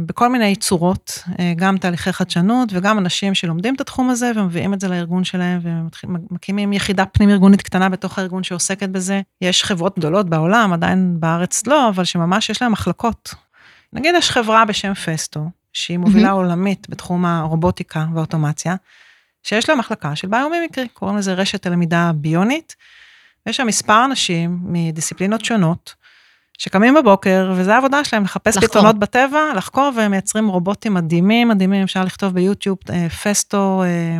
בכל מיני צורות, אה, גם תהליכי חדשנות וגם אנשים שלומדים את התחום הזה ומביאים את זה לארגון שלהם ומקימים יחידה פנים-ארגונית קטנה בתוך הארגון שעוסקת בזה. יש חברות גדולות בעולם, עדיין בארץ לא, אבל שממש יש להם מחלקות. נגיד יש חברה בשם פסטו, שהיא מובילה mm-hmm. עולמית בתחום הרובוטיקה והאוטומציה, שיש לה מחלקה של ביומימיקרי, קוראים לזה רשת הלמידה ביונית. יש שם מספר אנשים מדיסציפלינות שונות, שקמים בבוקר, וזו העבודה שלהם, לחפש לחקור. פתרונות בטבע, לחקור, והם מייצרים רובוטים מדהימים, מדהימים, אפשר לכתוב ביוטיוב, אה, פסטו, אה,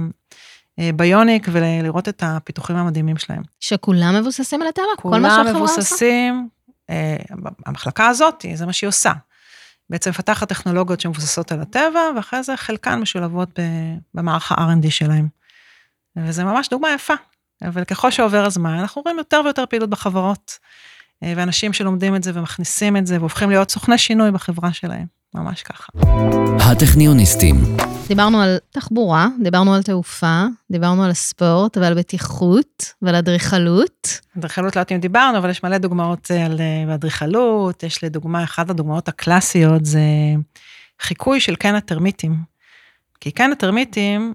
אה, ביוניק, ולראות את הפיתוחים המדהימים שלהם. שכולם מבוססים על הטבע? כולם מבוססים, המחלקה הזאת, זה מה שהיא עושה. בעצם מפתחת טכנולוגיות שמבוססות על הטבע, ואחרי זה חלקן משולבות במערך ה-R&D שלהם. וזה ממש דוגמה יפה אבל ככל שעובר הזמן, אנחנו רואים יותר ויותר פעילות בחברות, אה, ואנשים שלומדים את זה ומכניסים את זה, והופכים להיות סוכני שינוי בחברה שלהם, ממש ככה. הטכניוניסטים. דיברנו על תחבורה, דיברנו על תעופה, דיברנו על ספורט ועל בטיחות ועל אדריכלות. אדריכלות לא יודעת אם דיברנו, אבל יש מלא דוגמאות אה, על אה, אדריכלות, יש לדוגמה, אחת הדוגמאות הקלאסיות זה חיקוי של קן הטרמיטים. כי קן הטרמיטים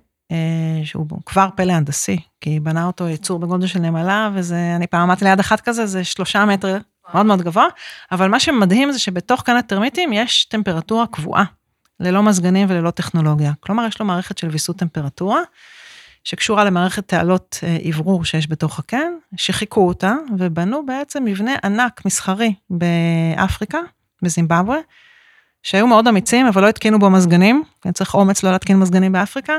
שהוא כבר פלא הנדסי, כי בנה אותו יצור בגודל של נמלה, וזה, אני פעם עמדתי ליד אחת כזה, זה שלושה מטר, מאוד מאוד גבוה, אבל מה שמדהים זה שבתוך כאן הטרמיטים יש טמפרטורה קבועה, ללא מזגנים וללא טכנולוגיה. כלומר, יש לו מערכת של ויסות טמפרטורה, שקשורה למערכת תעלות אוורור שיש בתוך הקן, שחיכו אותה, ובנו בעצם מבנה ענק מסחרי באפריקה, בזימבבואה, שהיו מאוד אמיצים, אבל לא התקינו בו מזגנים, צריך אומץ לא להתקין מזגנים באפריקה.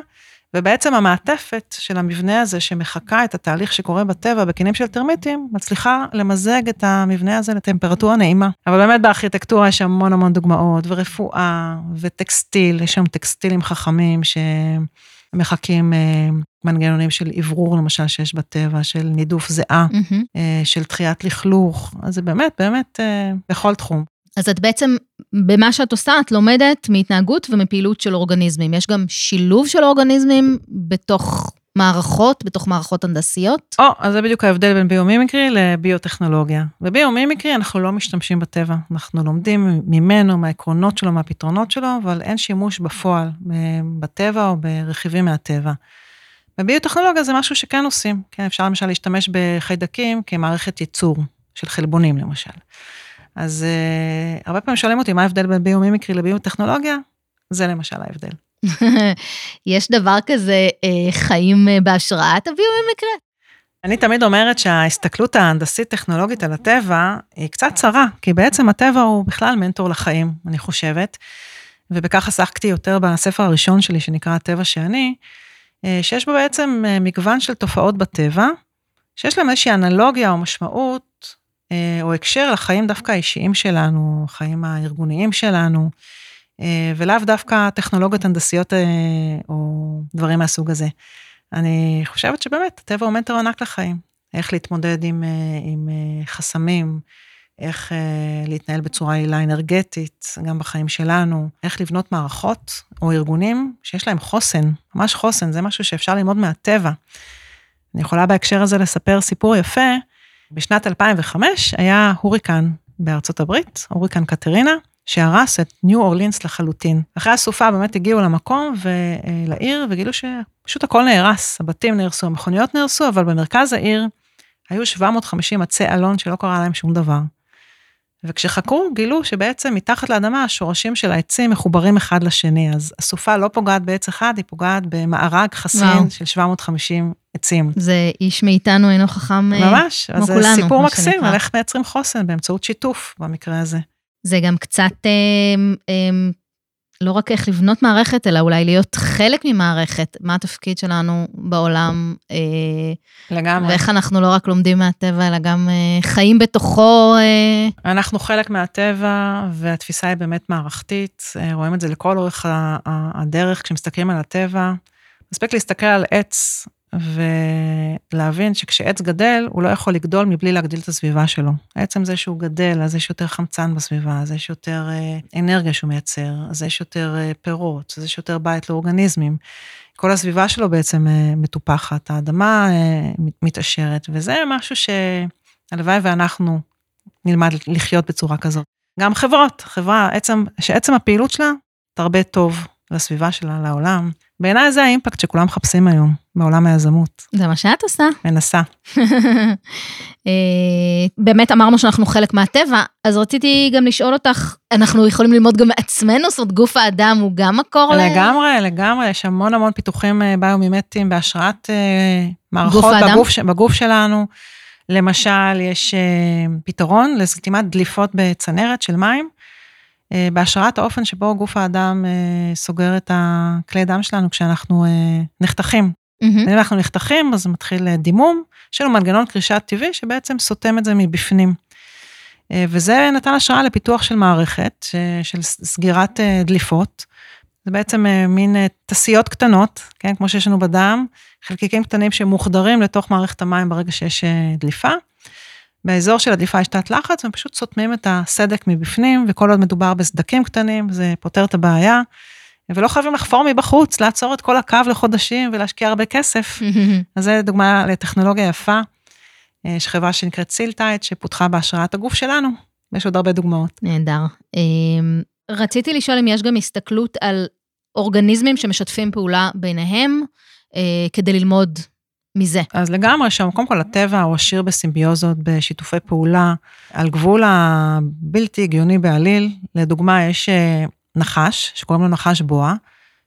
ובעצם המעטפת של המבנה הזה שמחקה את התהליך שקורה בטבע בקינים של טרמיטים, מצליחה למזג את המבנה הזה לטמפרטורה נעימה. אבל באמת בארכיטקטורה יש המון המון דוגמאות, ורפואה, וטקסטיל, יש שם טקסטילים חכמים שמחקים אה, מנגנונים של אוורור למשל שיש בטבע, של נידוף זיעה, mm-hmm. של דחיית לכלוך, אז זה באמת, באמת אה, בכל תחום. אז את בעצם, במה שאת עושה, את לומדת מהתנהגות ומפעילות של אורגניזמים. יש גם שילוב של אורגניזמים בתוך מערכות, בתוך מערכות הנדסיות? או, אז זה בדיוק ההבדל בין ביומימיקרי לביוטכנולוגיה. בביומימיקרי אנחנו לא משתמשים בטבע, אנחנו לומדים ממנו, מהעקרונות שלו, מהפתרונות שלו, אבל אין שימוש בפועל בטבע או ברכיבים מהטבע. בביוטכנולוגיה זה משהו שכן עושים, כן, אפשר למשל להשתמש בחיידקים כמערכת ייצור של חלבונים למשל. אז uh, הרבה פעמים שואלים אותי מה ההבדל בין ביומימיקרי לביוטכנולוגיה, זה למשל ההבדל. יש דבר כזה uh, חיים uh, בהשראת הביומימיקרי? אני תמיד אומרת שההסתכלות ההנדסית-טכנולוגית על הטבע היא קצת צרה, כי בעצם הטבע הוא בכלל מנטור לחיים, אני חושבת, ובכך עסקתי יותר בספר הראשון שלי, שנקרא הטבע שאני, שיש בו בעצם מגוון של תופעות בטבע, שיש להם איזושהי אנלוגיה או משמעות או הקשר לחיים דווקא האישיים שלנו, החיים הארגוניים שלנו, אה, ולאו דווקא טכנולוגיות הנדסיות אה, או דברים מהסוג הזה. אני חושבת שבאמת, הטבע הוא מנטר ענק לחיים. איך להתמודד עם, עם חסמים, איך להתנהל בצורה יעילה אנרגטית, גם בחיים שלנו, איך לבנות מערכות או ארגונים שיש להם חוסן, ממש חוסן, זה משהו שאפשר ללמוד מהטבע. אני יכולה בהקשר הזה לספר סיפור יפה, בשנת 2005 היה הוריקן בארצות הברית, הוריקן קטרינה, שהרס את ניו אורלינס לחלוטין. אחרי הסופה באמת הגיעו למקום ולעיר וגילו שפשוט הכל נהרס, הבתים נהרסו, המכוניות נהרסו, אבל במרכז העיר היו 750 עצי אלון שלא קרה להם שום דבר. וכשחקרו, גילו שבעצם מתחת לאדמה השורשים של העצים מחוברים אחד לשני, אז הסופה לא פוגעת בעץ אחד, היא פוגעת במארג חסין וואו. של 750 עצים. זה איש מאיתנו אינו חכם אה, ממש, כמו אז זה כולנו, סיפור מקסים. על איך מייצרים חוסן באמצעות שיתוף במקרה הזה. זה גם קצת אה, אה, לא רק איך לבנות מערכת, אלא אולי להיות חלק ממערכת. מה התפקיד שלנו בעולם, אה, לגמרי. ואיך אנחנו לא רק לומדים מהטבע, אלא גם אה, חיים בתוכו. אה, אנחנו חלק מהטבע, והתפיסה היא באמת מערכתית, רואים את זה לכל אורך הדרך כשמסתכלים על הטבע. מספיק להסתכל על עץ ולהבין שכשעץ גדל, הוא לא יכול לגדול מבלי להגדיל את הסביבה שלו. עצם זה שהוא גדל, אז יש יותר חמצן בסביבה, אז יש יותר אה, אנרגיה שהוא מייצר, אז יש יותר אה, פירות, אז יש יותר בית לאורגניזמים. כל הסביבה שלו בעצם אה, מטופחת, האדמה מת- מתעשרת, וזה משהו שהלוואי ואנחנו נלמד לחיות בצורה כזאת. גם חברות, חברה, עצם, שעצם הפעילות שלה תרבה טוב לסביבה שלה, לעולם. בעיניי זה האימפקט שכולם מחפשים היום בעולם היזמות. זה מה שאת עושה. מנסה. אה, באמת אמרנו שאנחנו חלק מהטבע, אז רציתי גם לשאול אותך, אנחנו יכולים ללמוד גם מעצמנו? זאת אומרת, גוף האדם הוא גם מקור ל... לגמרי, לגמרי, יש המון המון פיתוחים אה, ביומימטיים בהשראת אה, מערכות? בגוף, בגוף שלנו. למשל, יש פתרון לסתימת דליפות בצנרת של מים, בהשראת האופן שבו גוף האדם אה, סוגר את הכלי דם שלנו כשאנחנו אה, נחתכים. מהמם. אם אנחנו נחתכים, אז מתחיל אה, דימום, יש לנו מנגנון קרישה טבעי שבעצם סותם את זה מבפנים. אה, וזה נתן השראה לפיתוח של מערכת, של סגירת אה, דליפות. זה בעצם אה, מין אה, תסיות קטנות, כן, כמו שיש לנו בדם, חלקיקים קטנים שמוחדרים לתוך מערכת המים ברגע שיש אה, דליפה. באזור של הדליפה יש תת לחץ, והם פשוט סותמים את הסדק מבפנים, וכל עוד מדובר בסדקים קטנים, זה פותר את הבעיה. ולא חייבים לחפור מבחוץ, לעצור את כל הקו לחודשים ולהשקיע הרבה כסף. אז זה דוגמה לטכנולוגיה יפה. אה, יש חברה שנקראת סילטייט, שפותחה בהשראת הגוף שלנו, ויש עוד הרבה דוגמאות. נהדר. אמ, רציתי לשאול אם יש גם הסתכלות על אורגניזמים שמשתפים פעולה ביניהם, אה, כדי ללמוד מזה. אז לגמרי שם, קודם כל הטבע הוא עשיר בסימביוזות, בשיתופי פעולה, על גבול הבלתי הגיוני בעליל. לדוגמה, יש אה, נחש, שקוראים לו נחש בועה,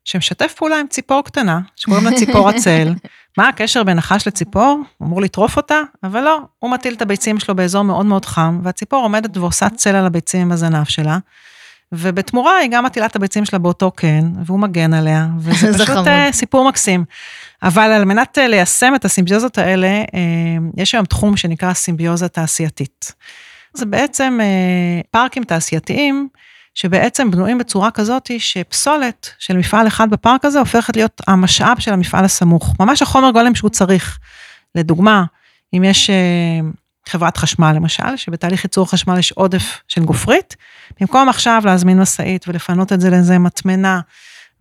שמשתף פעולה עם ציפור קטנה, שקוראים לה ציפור הצל. מה הקשר בין נחש לציפור? הוא אמור לטרוף אותה, אבל לא, הוא מטיל את הביצים שלו באזור מאוד מאוד חם, והציפור עומדת ועושה צל על הביצים עם הזנב שלה. ובתמורה היא גם מטילה את הביצים שלה באותו קן, והוא מגן עליה, וזה זה פשוט חמוד. אה, סיפור מקסים. אבל על מנת אה, ליישם את הסימביוזות האלה, אה, יש היום תחום שנקרא סימביוזה תעשייתית. זה בעצם פארקים תעשייתיים, שבעצם בנויים בצורה כזאת שפסולת של מפעל אחד בפארק הזה הופכת להיות המשאב של המפעל הסמוך. ממש החומר גולם שהוא צריך. לדוגמה, אם יש חברת חשמל למשל, שבתהליך ייצור חשמל יש עודף של גופרית, במקום עכשיו להזמין משאית ולפנות את זה לאיזה מטמנה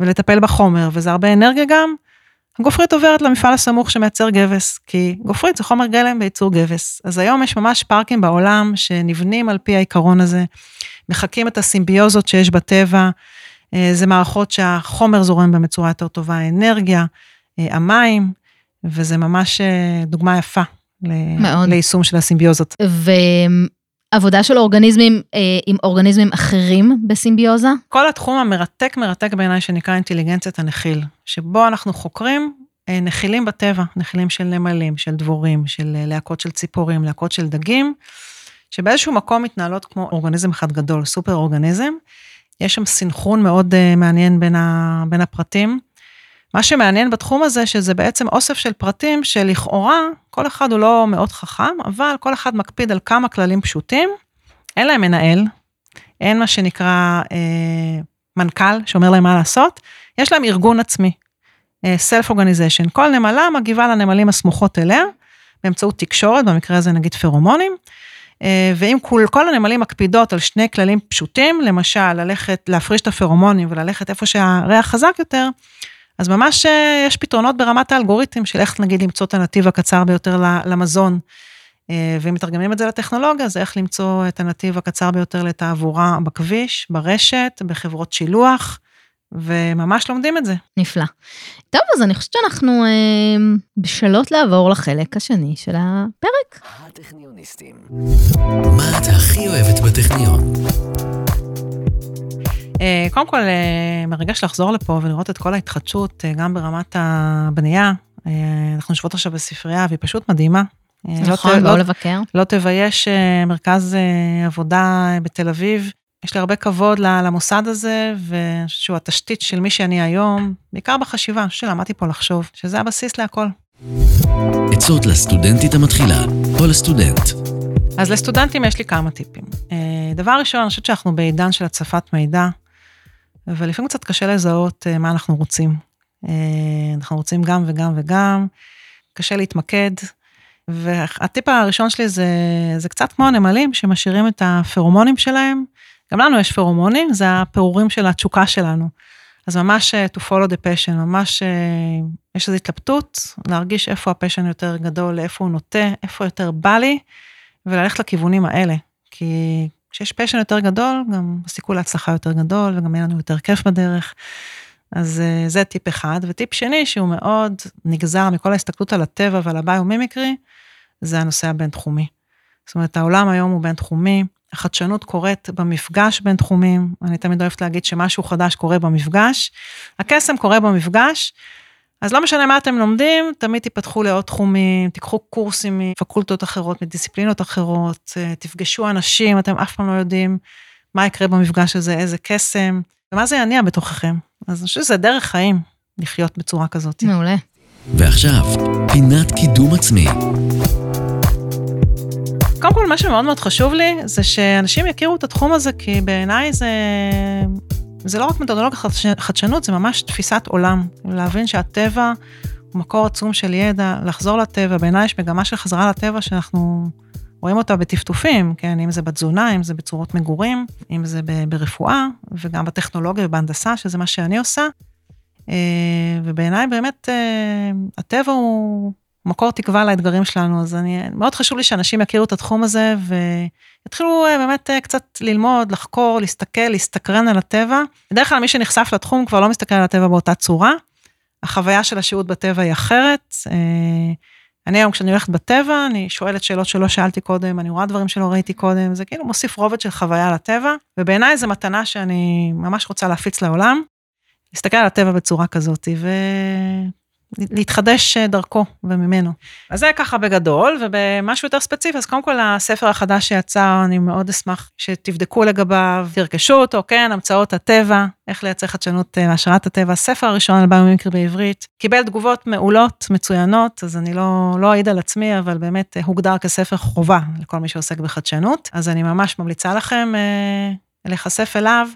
ולטפל בחומר, וזה הרבה אנרגיה גם, הגופרית עוברת למפעל הסמוך שמייצר גבס, כי גופרית זה חומר גלם בייצור גבס. אז היום יש ממש פארקים בעולם שנבנים על פי העיקרון הזה, מחקים את הסימביוזות שיש בטבע, אה, זה מערכות שהחומר זורם בהם בצורה יותר טובה, האנרגיה, אה, המים, וזה ממש אה, דוגמה יפה מאוד. ליישום של הסימביוזות. ועבודה של אורגניזמים אה, עם אורגניזמים אחרים בסימביוזה? כל התחום המרתק מרתק בעיניי שנקרא אינטליגנציית הנחיל, שבו אנחנו חוקרים אה, נחילים בטבע, נחילים של נמלים, של דבורים, של אה, להקות של ציפורים, להקות של דגים, שבאיזשהו מקום מתנהלות כמו אורגניזם אחד גדול, סופר אורגניזם. יש שם סינכרון מאוד אה, מעניין בין, ה, בין הפרטים. מה שמעניין בתחום הזה, שזה בעצם אוסף של פרטים שלכאורה, כל אחד הוא לא מאוד חכם, אבל כל אחד מקפיד על כמה כללים פשוטים, אין להם מנהל, אין מה שנקרא אה, מנכ"ל שאומר להם מה לעשות, יש להם ארגון עצמי, אה, self organization. כל נמלה מגיבה לנמלים הסמוכות אליה, באמצעות תקשורת, במקרה הזה נגיד פרומונים, אה, ואם כל, כל הנמלים מקפידות על שני כללים פשוטים, למשל ללכת, להפריש את הפרומונים וללכת איפה שהריח חזק יותר, אז ממש אה, יש פתרונות ברמת האלגוריתם של איך נגיד למצוא את הנתיב הקצר ביותר ל- למזון. אה, ואם מתרגמים את זה לטכנולוגיה, זה איך למצוא את הנתיב הקצר ביותר לתעבורה בכביש, ברשת, בחברות שילוח, וממש לומדים את זה. נפלא. טוב, אז אני חושבת שאנחנו אה, בשלות לעבור לחלק השני של הפרק. הטכניוניסטים. מה את הכי אוהבת בטכניון? אה, קודם כל, אה, מרגש לחזור לפה ולראות את כל ההתחדשות, אה, גם ברמת הבנייה. אנחנו יושבות עכשיו בספרייה, והיא פשוט מדהימה. לא נכון, ת- באו לא- לבקר. לא תבייש מרכז עבודה בתל אביב. יש לי הרבה כבוד למוסד הזה, ואני חושבת שהוא התשתית של מי שאני היום, בעיקר בחשיבה, שלמדתי פה לחשוב, שזה הבסיס להכל. עצות לסטודנטית המתחילה או לסטודנט. אז לסטודנטים יש לי כמה טיפים. דבר ראשון, אני חושבת שאנחנו בעידן של הצפת מידע, ולפעמים קצת קשה לזהות אה, מה אנחנו רוצים. אה, אנחנו רוצים גם וגם וגם, קשה להתמקד. והטיפ הראשון שלי זה, זה קצת כמו הנמלים שמשאירים את הפרומונים שלהם. גם לנו יש פרומונים, זה הפירורים של התשוקה שלנו. אז ממש אה, to follow the passion, ממש יש איזו התלבטות, להרגיש איפה ה passion יותר גדול, לאיפה הוא נוטה, איפה יותר בא לי, וללכת לכיוונים האלה. כי כשיש passion יותר גדול, גם הסיכוי להצלחה יותר גדול, וגם יהיה לנו יותר כיף בדרך. אז אה, זה טיפ אחד. וטיפ שני, שהוא מאוד נגזר מכל ההסתכלות על הטבע ועל ה biomimicry, זה הנושא הבינתחומי. זאת אומרת, העולם היום הוא בינתחומי, החדשנות קורית במפגש בין תחומים, אני תמיד אוהבת להגיד שמשהו חדש קורה במפגש, הקסם קורה במפגש, אז לא משנה מה אתם לומדים, תמיד תיפתחו לעוד תחומים, תיקחו קורסים מפקולטות אחרות, מדיסציפלינות אחרות, אה, תפגשו אנשים, אתם אף פעם לא יודעים מה יקרה במפגש הזה, איזה קסם, ומה זה יניע בתוככם. אז אני חושבת שזה דרך חיים, לחיות בצורה כזאת. מעולה. ועכשיו, פינת קידום עצמי. קודם כל, מה שמאוד מאוד חשוב לי, זה שאנשים יכירו את התחום הזה, כי בעיניי זה, זה לא רק מתודולוגיה חדש- חדשנות, זה ממש תפיסת עולם. להבין שהטבע הוא מקור עצום של ידע, לחזור לטבע, בעיניי יש מגמה של חזרה לטבע שאנחנו רואים אותה בטפטופים, כן, אם זה בתזונה, אם זה בצורות מגורים, אם זה ברפואה, וגם בטכנולוגיה ובהנדסה, שזה מה שאני עושה. אה, ובעיניי באמת אה, הטבע הוא מקור תקווה לאתגרים שלנו, אז אני, מאוד חשוב לי שאנשים יכירו את התחום הזה ויתחילו אה, באמת אה, קצת ללמוד, לחקור, להסתכל, להסתקרן על הטבע. בדרך כלל מי שנחשף לתחום כבר לא מסתכל על הטבע באותה צורה. החוויה של השהות בטבע היא אחרת. אה, אני היום כשאני הולכת בטבע, אני שואלת שאלות שלא שאלתי קודם, אני רואה דברים שלא ראיתי קודם, זה כאילו מוסיף רובד של חוויה לטבע, ובעיניי זו מתנה שאני ממש רוצה להפיץ לעולם. להסתכל על הטבע בצורה כזאת, ולהתחדש דרכו וממנו. אז זה ככה בגדול, ובמשהו יותר ספציפי, אז קודם כל הספר החדש שיצא, אני מאוד אשמח שתבדקו לגביו, תרכשו אותו, כן, המצאות הטבע, איך לייצר חדשנות אה, מהשראת הטבע, הספר הראשון על ביומימיקרי בעברית, קיבל תגובות מעולות, מצוינות, אז אני לא, לא אעיד על עצמי, אבל באמת אה, הוגדר כספר חובה לכל מי שעוסק בחדשנות, אז אני ממש ממליצה לכם אה, להיחשף אליו.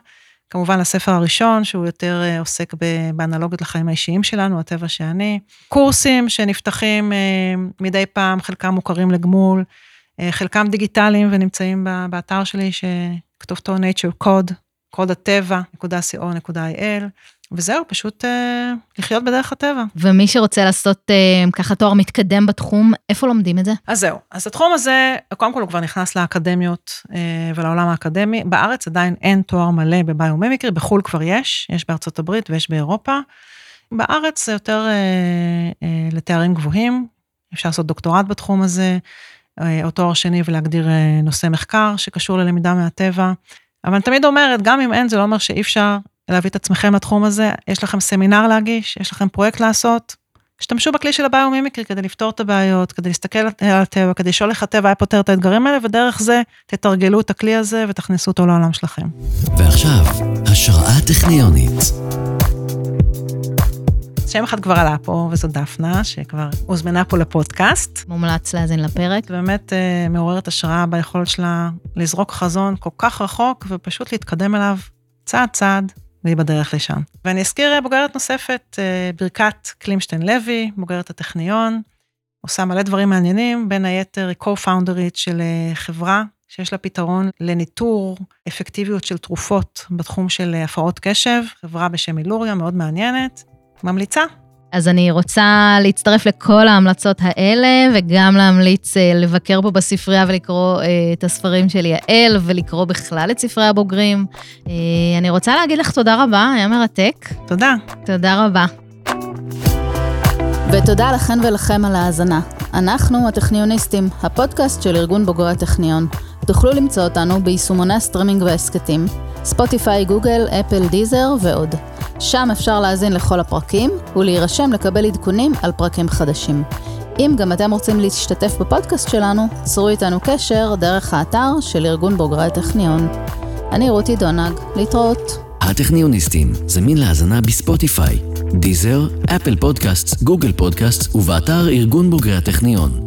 כמובן הספר הראשון, שהוא יותר אה, עוסק באנלוגיות לחיים האישיים שלנו, הטבע שאני. קורסים שנפתחים אה, מדי פעם, חלקם מוכרים לגמול, אה, חלקם דיגיטליים ונמצאים באתר שלי, שכתובתו nature code, קוד הטבע, .co.il, וזהו, פשוט אה, לחיות בדרך הטבע. ומי שרוצה לעשות אה, ככה תואר מתקדם בתחום, איפה לומדים את זה? אז זהו, אז התחום הזה, קודם כל הוא כבר נכנס לאקדמיות אה, ולעולם האקדמי. בארץ עדיין אין תואר מלא בביומימיקרי, בחו"ל כבר יש, יש בארצות הברית ויש באירופה. בארץ זה יותר אה, אה, לתארים גבוהים, אפשר לעשות דוקטורט בתחום הזה, אה, או תואר שני ולהגדיר אה, נושא מחקר שקשור ללמידה מהטבע. אבל אני תמיד אומרת, גם אם אין, זה לא אומר שאי אפשר להביא את עצמכם לתחום הזה, יש לכם סמינר להגיש, יש לכם פרויקט לעשות, השתמשו בכלי של הביומימיקרי כדי לפתור את הבעיות, כדי להסתכל על הטבע, כדי לשאול איך הטבע היה פותר את האתגרים האלה, ודרך זה תתרגלו את הכלי הזה ותכניסו אותו לעולם שלכם. ועכשיו, השראה טכניונית. שם אחד כבר עלה פה, וזו דפנה, שכבר הוזמנה פה לפודקאסט. מומלץ להאזין לפרק. באמת אה, מעוררת השראה ביכולת שלה לזרוק חזון כל כך רחוק, ופשוט להתקדם אליו צעד צעד, והיא בדרך לשם. ואני אזכיר אה, בוגרת נוספת, אה, ברכת קלימשטיין לוי, בוגרת הטכניון, עושה מלא דברים מעניינים, בין היתר היא co-founderית של אה, חברה שיש לה פתרון לניטור אפקטיביות של תרופות בתחום של הפרעות קשב, חברה בשם אילוריה, מאוד מעניינת. ממליצה, אז אני רוצה להצטרף לכל ההמלצות האלה, וגם להמליץ אה, לבקר פה בספרייה ולקרוא אה, את הספרים של יעל, ולקרוא בכלל את ספרי הבוגרים. אה, אני רוצה להגיד לך תודה רבה, היה מרתק. תודה. תודה רבה. ותודה לכן ולכם על ההאזנה. אנחנו הטכניוניסטים, הפודקאסט של ארגון בוגרי הטכניון. תוכלו למצוא אותנו ביישומוני הסטרימינג וההסכתים, ספוטיפיי, גוגל, אפל, דיזר ועוד. שם אפשר להאזין לכל הפרקים ולהירשם לקבל עדכונים על פרקים חדשים. אם גם אתם רוצים להשתתף בפודקאסט שלנו, צרו איתנו קשר דרך האתר של ארגון בוגרי הטכניון. אני רותי דונג, להתראות. הטכניוניסטים, זמין להאזנה בספוטיפיי, דיזר, אפל פודקאסט, גוגל פודקאסט ובאתר ארגון בוגרי הטכניון.